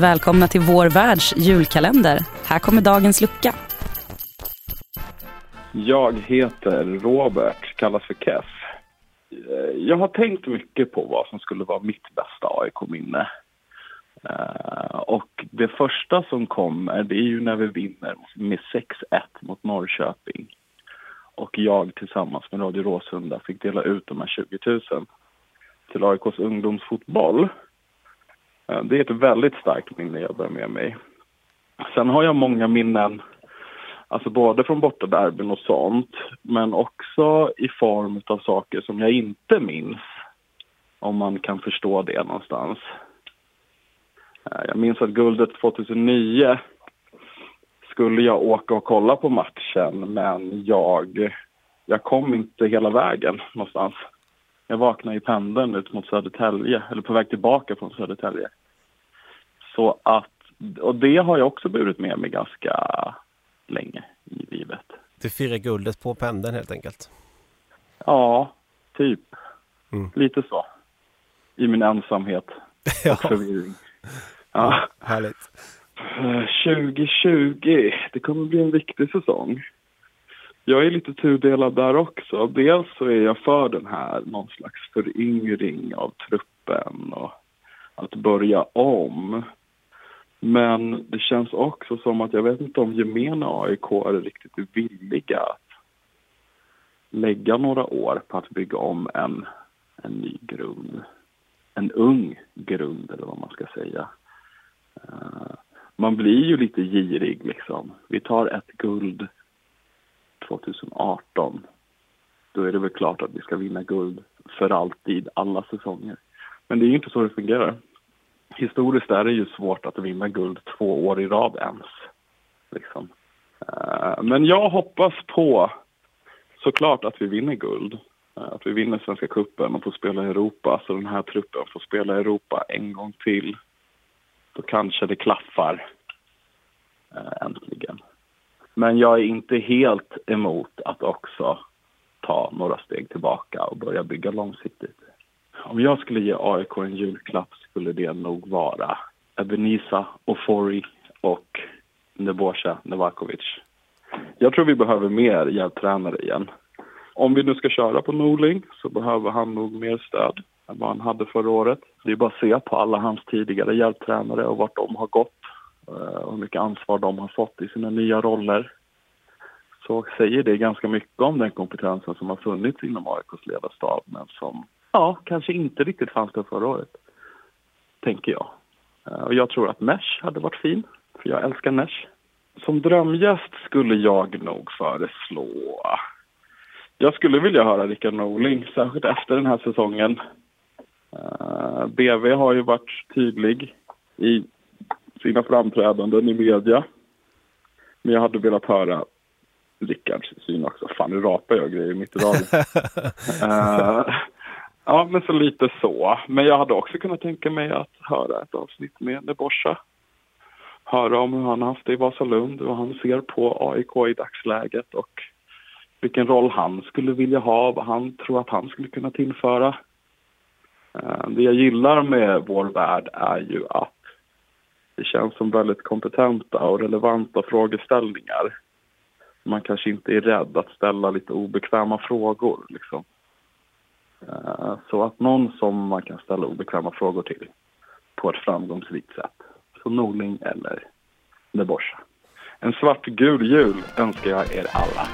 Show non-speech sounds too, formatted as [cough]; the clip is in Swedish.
Välkomna till vår världs julkalender. Här kommer dagens lucka. Jag heter Robert, kallas för Keff. Eh, jag har tänkt mycket på vad som skulle vara mitt bästa AIK-minne. Eh, och det första som kommer, det är ju när vi vinner med 6-1 mot Norrköping. Och jag tillsammans med Radio Råsunda fick dela ut de här 20 000 till AIKs ungdomsfotboll. Eh, det är ett väldigt starkt minne jag bär med mig. Sen har jag många minnen Alltså både från bortaderbyn och sånt, men också i form av saker som jag inte minns. Om man kan förstå det någonstans. Eh, jag minns att guldet 2009 skulle jag åka och kolla på matchen, men jag, jag kom inte hela vägen någonstans. Jag vaknade i pendeln ut mot Södertälje, eller på väg tillbaka från Södertälje. Så att, och det har jag också burit med mig ganska länge i livet. Du firar guldet på pendeln helt enkelt. Ja, typ. Mm. Lite så. I min ensamhet [laughs] Ja, och förvirring. Ja. härligt. Eh, 2020, det kommer bli en viktig säsong. Jag är lite tudelad där också. Dels så är jag för den här någon slags föryngring av truppen och att börja om. Men det känns också som att jag vet inte om gemene AIK är riktigt villiga att lägga några år på att bygga om en, en ny grund. En ung grund eller vad man ska säga. Eh, man blir ju lite girig liksom. Vi tar ett guld 2018. Då är det väl klart att vi ska vinna guld för alltid, alla säsonger. Men det är ju inte så det fungerar. Historiskt är det ju svårt att vinna guld två år i rad ens. Liksom. Eh, men jag hoppas på såklart att vi vinner guld. Eh, att vi vinner Svenska cupen och får spela i Europa. Så den här truppen får spela i Europa en gång till. Då kanske det klaffar. Eh, äntligen. Men jag är inte helt emot att också ta några steg tillbaka och börja bygga långsiktigt. Om jag skulle ge AIK en julklapp skulle det nog vara Ebenisa Ofori och Nebojsa Nevakovic. Jag tror vi behöver mer hjälptränare igen. Om vi nu ska köra på Norling så behöver han nog mer stöd än vad han hade förra året. Det är bara att se på alla hans tidigare hjälptränare och vart de har gått eh, och hur mycket ansvar de har fått i sina nya roller. Så säger det ganska mycket om den kompetensen som har funnits inom AIKs ledarstab men som ja, kanske inte riktigt fanns där förra året. Tänker jag. Eh, Och jag tror att Mesh hade varit fin, för jag älskar Mesh. Som drömgäst skulle jag nog föreslå... Jag skulle vilja höra Rickard Norling, särskilt efter den här säsongen. Eh, BV har ju varit tydlig i sina framträdanden i media. Men jag hade velat höra Rickards syn också. Fan, nu rapar jag grejer mitt i radion. [laughs] Eh, ja, men så lite så. Men jag hade också kunnat tänka mig att höra ett avsnitt med Nebosha. Höra om hur han har haft det i Vasalund, hur han ser på AIK i dagsläget och vilken roll han skulle vilja ha, vad han tror att han skulle kunna tillföra. Eh, det jag gillar med vår värld är ju att det känns som väldigt kompetenta och relevanta frågeställningar. Man kanske inte är rädd att ställa lite obekväma frågor. Liksom. Eh, så att någon som man kan ställa obekväma frågor till på ett framgångsrikt sätt. Så Norling eller Neborsa. En svartgul jul önskar jag er alla.